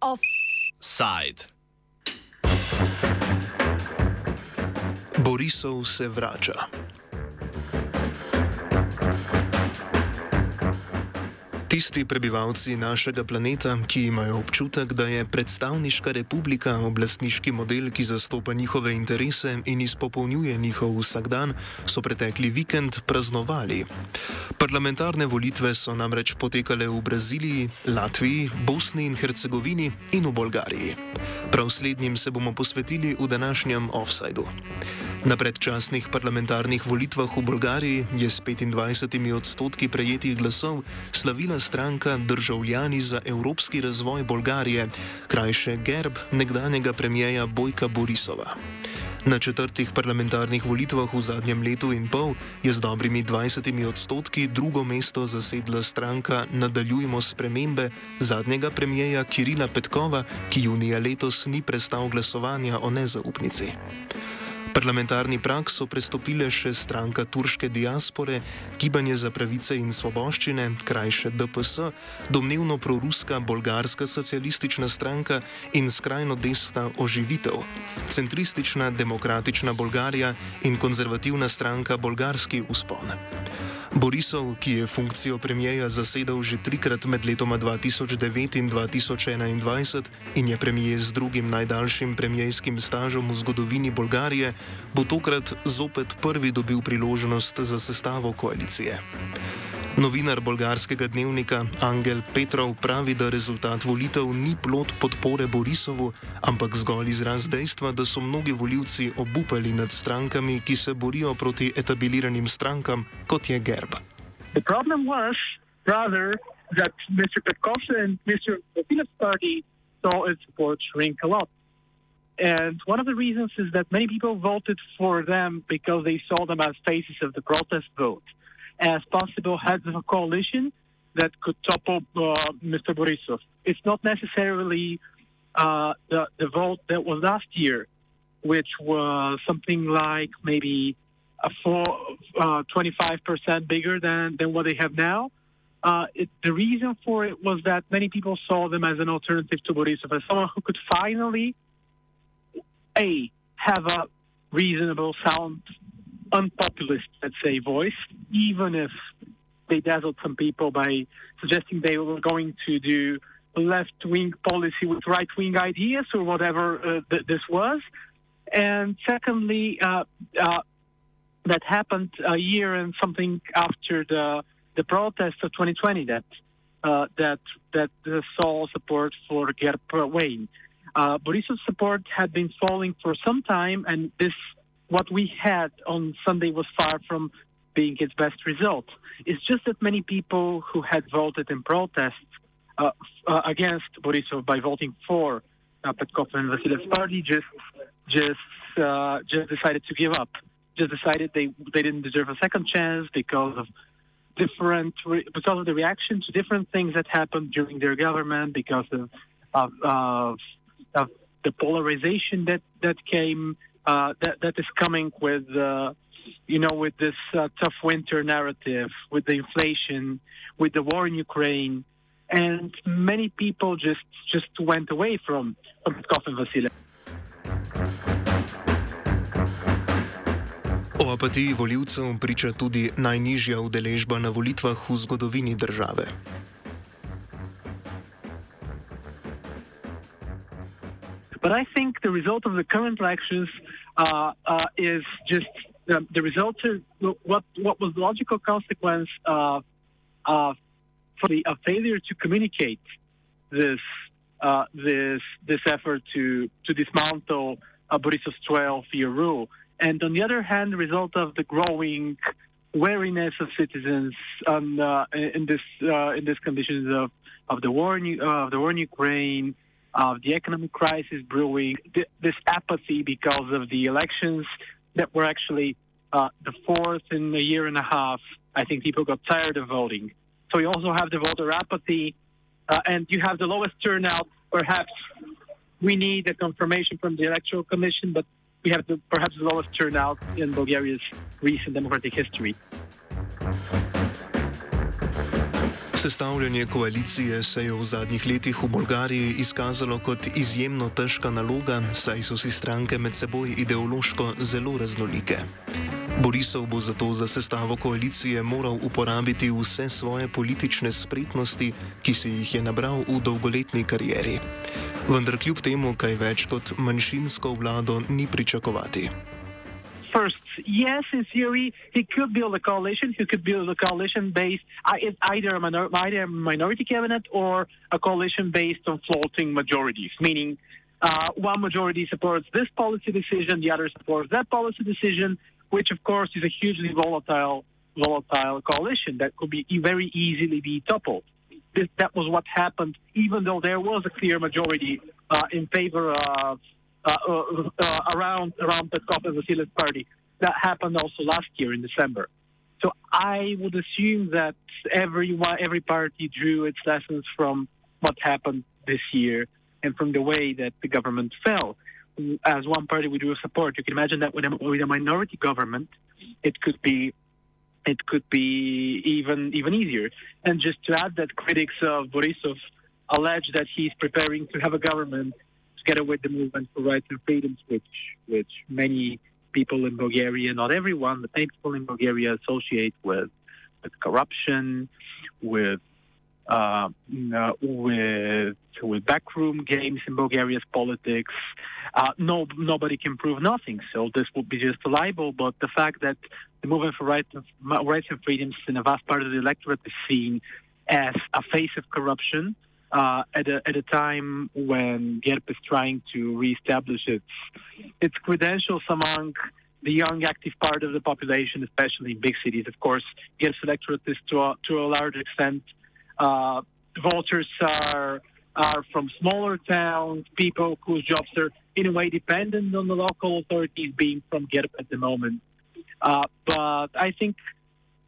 Offside. Borisov se vrača. Tisti prebivalci našega planeta, ki imajo občutek, da je predstavniška republika oblastniški model, ki zastopa njihove interese in izpopolnjuje njihov vsakdan, so pretekli vikend praznovali. Parlamentarne volitve so namreč potekale v Braziliji, Latviji, Bosni in Hercegovini in v Bolgariji. Prav slednjim se bomo posvetili v današnjem offsajdu. Na predčasnih parlamentarnih volitvah v Bolgariji je s 25 odstotki prejetih glasov slavila stranka Državljani za evropski razvoj Bolgarije, krajše Gerb nekdanjega premijeja Bojka Borisova. Na četrtih parlamentarnih volitvah v zadnjem letu in pol je z dobrimi 20 odstotki drugo mesto zasedla stranka Nadaljujmo spremembe zadnjega premijeja Kirila Petkova, ki junija letos ni prestal glasovanja o nezaupnici. Parlamentarni prak so prestopile še stranka turške diaspore, Gibanje za pravice in svoboščine, krajše DPS, domnevno proruska bolgarska socialistična stranka in skrajno desna oživitev, centristična demokratična Bolgarija in konzervativna stranka Bolgarski uspon. Borisov, ki je funkcijo premijeja zasedal že trikrat med letoma 2009 in 2021 in je premijer z drugim najdaljšim premijejskim stažom v zgodovini Bolgarije, bo tokrat zopet prvi dobil priložnost za sestavo koalicije. Novinar bolgarskega dnevnika Angel Petrov pravi, da rezultat volitev ni plot podpore Borisovu, ampak zgolj izraz dejstva, da so mnogi voljivci obupali nad strankami, ki se borijo proti etabliranim strankam, kot je Gerb. Problem was, rather, that Mr. Petkov and Mr. Vasilev's party saw its support shrink a lot. And one of the reasons is that many people voted for them because they saw them as faces of the protest vote. As possible heads of a coalition that could topple uh, Mr. Borisov. It's not necessarily uh, the, the vote that was last year, which was something like maybe a four, uh, 25% bigger than, than what they have now. Uh, it, the reason for it was that many people saw them as an alternative to Borisov, as someone who could finally, A, have a reasonable, sound unpopulist, let's say, voice, even if they dazzled some people by suggesting they were going to do left wing policy with right wing ideas or whatever uh, th- this was. And secondly, uh, uh, that happened a year and something after the the protests of 2020 that uh, that that saw support for GERB wane. Uh, Borisov's support had been falling for some time, and this what we had on Sunday was far from being its best result. It's just that many people who had voted in protest uh, uh, against Borisov by voting for uh, Petkov and Vasilev's party just just uh, just decided to give up. Just decided they they didn't deserve a second chance because of different re- because of the reaction to different things that happened during their government because of of, of, of the polarization that that came uh, that that is coming with uh, you know with this uh, tough winter narrative, with the inflation, with the war in Ukraine, and many people just just went away from Petkov and Vasilev. O apatiji voljivcev priča tudi najnižja udeležba na volitvah v zgodovini države. But I think the result of the current elections uh, uh, is just the, the result of what what was the logical consequence of, of for the a failure to communicate this uh, this this effort to to dismantle uh, Borisov's 12-year rule, and on the other hand, the result of the growing wariness of citizens um, uh, in this uh, in these conditions of of the war in, uh, of the war in Ukraine, of the economic crisis brewing, th- this apathy because of the elections that were actually uh, the fourth in a year and a half. I think people got tired of voting. So you also have the voter apathy, uh, and you have the lowest turnout. Perhaps we need a confirmation from the Electoral Commission, but we have the, perhaps the lowest turnout in Bulgaria's recent democratic history. Sestavljanje koalicije se je v zadnjih letih v Bolgariji izkazalo kot izjemno težka naloga, saj so si stranke med seboj ideološko zelo raznolike. Borisov bo zato za sestavo koalicije moral uporabiti vse svoje politične spretnosti, ki si jih je nabral v dolgoletni karieri. Vendar kljub temu, kaj več kot manjšinsko vlado ni pričakovati. First, yes, in theory, he could build a coalition. He could build a coalition based either a minor, either minority cabinet or a coalition based on floating majorities, meaning uh, one majority supports this policy decision, the other supports that policy decision, which of course is a hugely volatile, volatile coalition that could be very easily be toppled. This, that was what happened, even though there was a clear majority uh, in favor of Uh, uh, uh, around around Petkov and Vasilev's party. That happened also last year in December. So I would assume that every every party drew its lessons from what happened this year and from the way that the government fell. As one party withdrew support, you can imagine that with a, with a minority government, it could be it could be even even easier. And just to add that critics of Borisov allege that he's preparing to have a government together with the movement for rights and freedoms, which which many people in Bulgaria, not everyone, but many people in Bulgaria associate with with corruption, with uh, uh, with with backroom games in Bulgaria's politics. Uh, no, nobody can prove nothing. So this would be just a libel. But the fact that the movement for rights, rights and freedoms in a vast part of the electorate is seen as a face of corruption uh, at a at a time when GERB is trying to reestablish its its credentials among the young active part of the population, especially in big cities. Of course, GERB's electorate is to a, to a large extent uh, voters are are from smaller towns, people whose jobs are in a way dependent on the local authorities being from GERB at the moment. Uh, but I think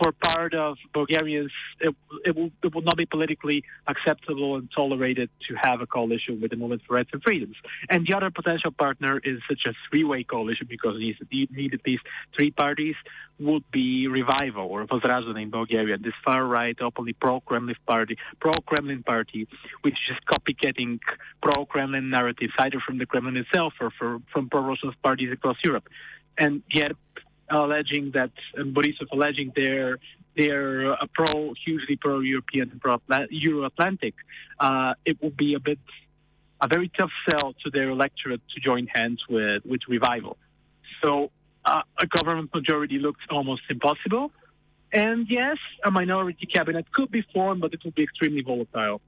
for part of Bulgarians, it, it, will, it will not be politically acceptable and tolerated to have a coalition with the Movement for Rights and Freedoms. And the other potential partner is such a three-way coalition because needs, need at least three parties would be Revival or Vazrazhdane in Bulgaria, this far-right, openly pro-Kremlin party, pro-Kremlin party, which is copycatting pro-Kremlin narratives either from the Kremlin itself or for, from pro-Russian parties across Europe. And yet alleging that and Borisov alleging they're they're a pro hugely pro European pro Euro Atlantic, uh, it will be a bit a very tough sell to their electorate to join hands with with revival. So uh, a government majority looks almost impossible. And yes, a minority cabinet could be formed, but it will be extremely volatile.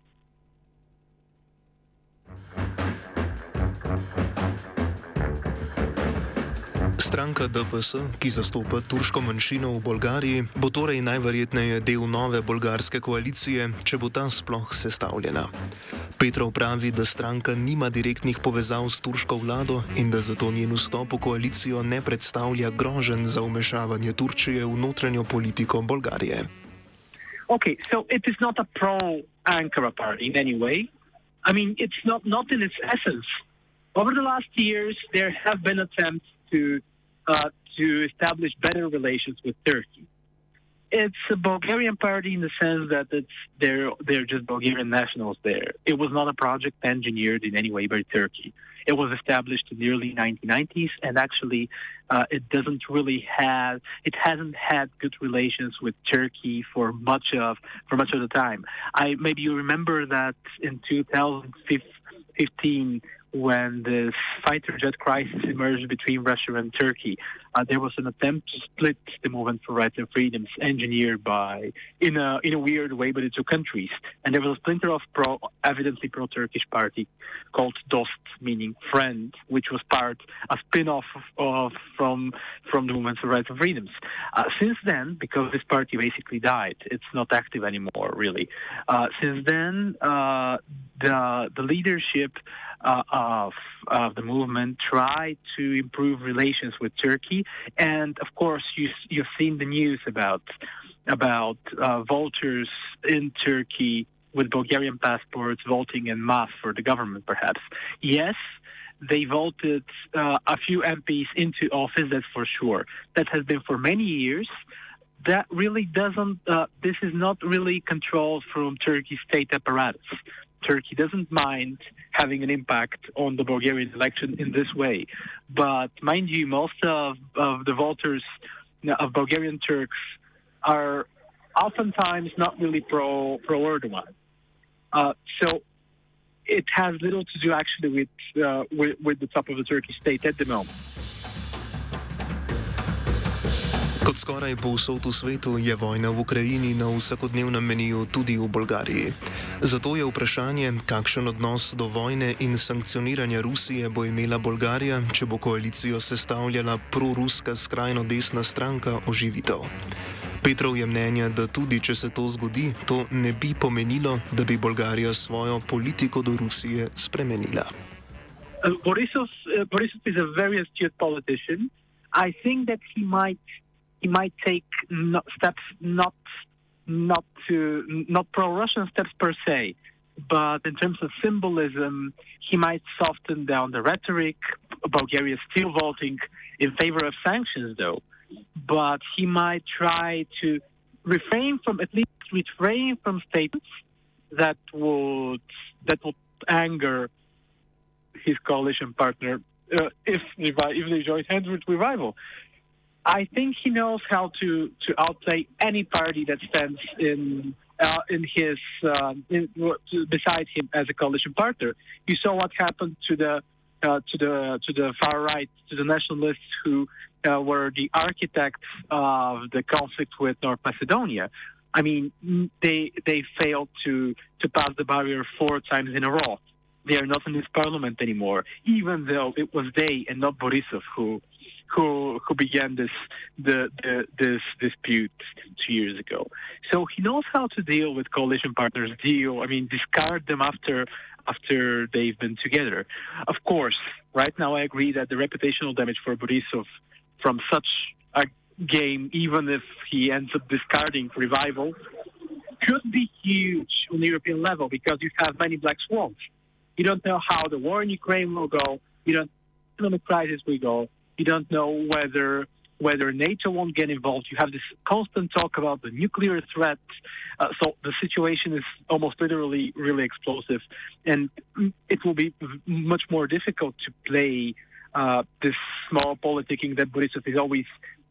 Stranka DPS, ki zastopa turško manjšino v Bolgariji, bo torej najverjetneje del nove bolgarske koalicije, če bo ta sploh sestavljena. Petrov pravi, da stranka nima direktnih povezav s turško vlado in da zato njen vstop v koalicijo ne predstavlja grožen za umešavanje Turčije v notranjo politiko Bolgarije. Okay, so it is not a pro-Ankara party in any way. I mean, it's not, not in its essence. Over the last years, there have been attempts to uh, to establish better relations with Turkey. It's a Bulgarian party in the sense that it's they're they're just Bulgarian nationals there. It was not a project engineered in any way by Turkey. It was established in the early 1990s, and actually, uh, it doesn't really have it hasn't had good relations with Turkey for much of for much of the time. I maybe you remember that in 2015 when this fighter jet crisis emerged between Russia and Turkey, uh, there was an attempt to split the movement for rights and freedoms, engineered by in a in a weird way by the two countries. And there was a splinter of pro, evidently pro-Turkish party called DOST, meaning friend, which was part a spin-off of, of from from the movement for rights and freedoms. Uh, since then, because this party basically died, it's not active anymore, really. Uh, since then, uh, the the leadership uh, of, of the movement tried to improve relations with Turkey. And of course, you, you've seen the news about about uh, vultures in Turkey with Bulgarian passports voting in masse for the government, perhaps. Yes, they voted uh, a few MPs into office, that's for sure. That has been for many years. That really doesn't, uh, this is not really controlled from Turkey's state apparatus. Turkey doesn't mind having an impact on the Bulgarian election in this way. But mind you, most of, of the voters of Bulgarian Turks are oftentimes not really pro pro Erdogan. Uh, so it has little to do actually with, uh, with, with the top of the Turkish state at the moment. Kot skoraj povsod v svetu je vojna v Ukrajini na vsakodnevnem meniju tudi v Bolgariji. Zato je vprašanje, kakšen odnos do vojne in sankcioniranja Rusije bo imela Bolgarija, če bo koalicijo sestavljala proruska skrajno desna stranka oživitev. Petrov je mnenja, da tudi če se to zgodi, to ne bi pomenilo, da bi Bolgarija svojo politiko do Rusije spremenila. Uh, Borisov, uh, Borisov is a very astute politician. I think that he might he might take not, steps not not to not pro-Russian steps per se, but in terms of symbolism, he might soften down the rhetoric. Bulgaria is still voting in favor of sanctions, though, but he might try to refrain from at least refrain from statements that would that would anger his coalition partner uh, if if they join hands with revival. I think he knows how to, to outplay any party that stands in uh, in his uh, in, beside him as a coalition partner. You saw what happened to the uh, to the to the far right, to the nationalists who uh, were the architects of the conflict with North Macedonia. I mean, they they failed to to pass the barrier four times in a row. They are not in this parliament anymore, even though it was they and not Borisov who who who began this the, the, this dispute two years ago. So he knows how to deal with coalition partners. Deal, I mean, discard them after after they've been together. Of course, right now I agree that the reputational damage for Borisov from such a game, even if he ends up discarding revival, could be huge on the European level because you have many black swans. You don't know how the war in Ukraine will go. You don't know the crisis will go. You don't know whether whether NATO won't get involved. You have this constant talk about the nuclear threat. Uh, so the situation is almost literally really explosive, and it will be much more difficult to play uh, this small politicking that Borisov is always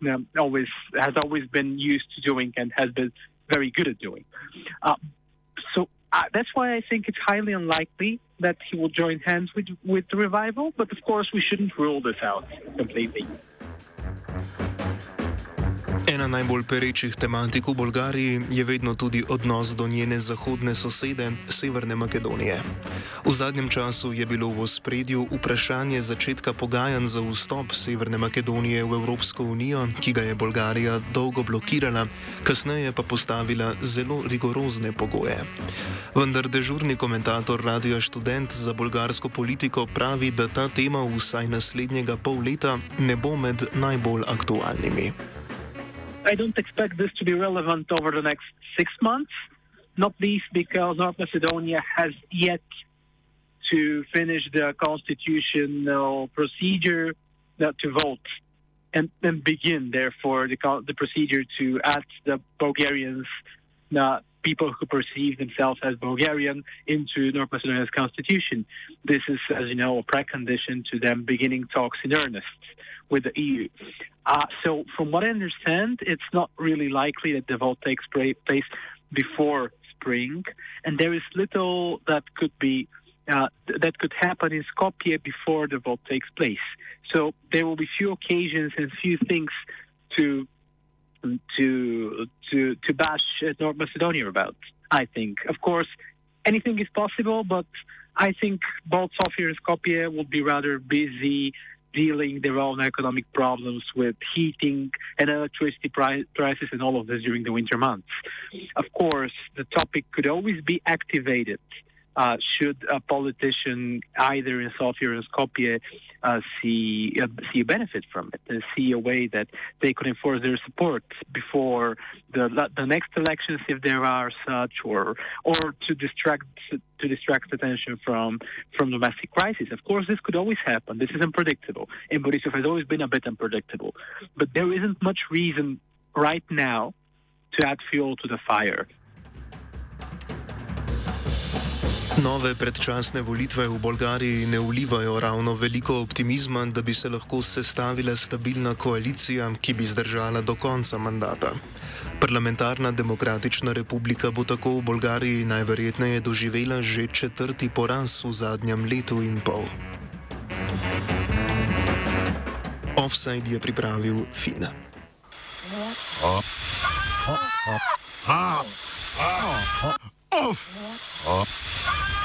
um, always has always been used to doing and has been very good at doing. Uh, so uh, that's why I think it's highly unlikely that he will join hands with with the revival. But of course, we shouldn't rule this out completely. Ena najbolj perečih tematik v Bolgariji je vedno tudi odnos do njene zahodne sosede, Severne Makedonije. V zadnjem času je bilo v ospredju vprašanje začetka pogajanj za vstop Severne Makedonije v Evropsko unijo, ki ga je Bolgarija dolgo blokirala, kasneje pa postavila zelo rigorozne pogoje. Vendar dežurni komentator Radio Student za bolgarsko politiko pravi, da ta tema vsaj naslednjega pol leta ne bo med najbolj aktualnimi. I don't expect this to be relevant over the next six months, not least because North Macedonia has yet to finish the constitutional procedure uh, to vote and, and begin, therefore, the, the procedure to add the Bulgarians, uh, people who perceive themselves as Bulgarian, into North Macedonia's constitution. This is, as you know, a precondition to them beginning talks in earnest with the EU. Uh, so, from what I understand, it's not really likely that the vote takes place before spring, and there is little that could be uh, that could happen in Skopje before the vote takes place. So there will be few occasions and few things to to to to bash North Macedonia about. I think, of course, anything is possible, but I think both Sofia and Skopje will be rather busy dealing their own economic problems with heating and electricity prices and all of this during the winter months. Of course, the topic could always be activated uh, should a politician either in Sofia or in Skopje uh, see uh, see a benefit from it and see a way that they could enforce their support before the the next elections, if there are such, or or to distract to distract attention from from domestic crisis. Of course, this could always happen. This is unpredictable, and Borisov has always been a bit unpredictable. But there isn't much reason right now to add fuel to the fire. Nove predčasne volitve v Bolgariji ne vlivajo ravno veliko optimizma, da bi se lahko sestavila stabilna koalicija, ki bi zdržala do konca mandata. Parlamentarna demokratična republika bo tako v Bolgariji najverjetneje doživela že četrti poraz v zadnjem letu in pol. Offside je pripravil Fina. Oh. Oh. Oh. Oh.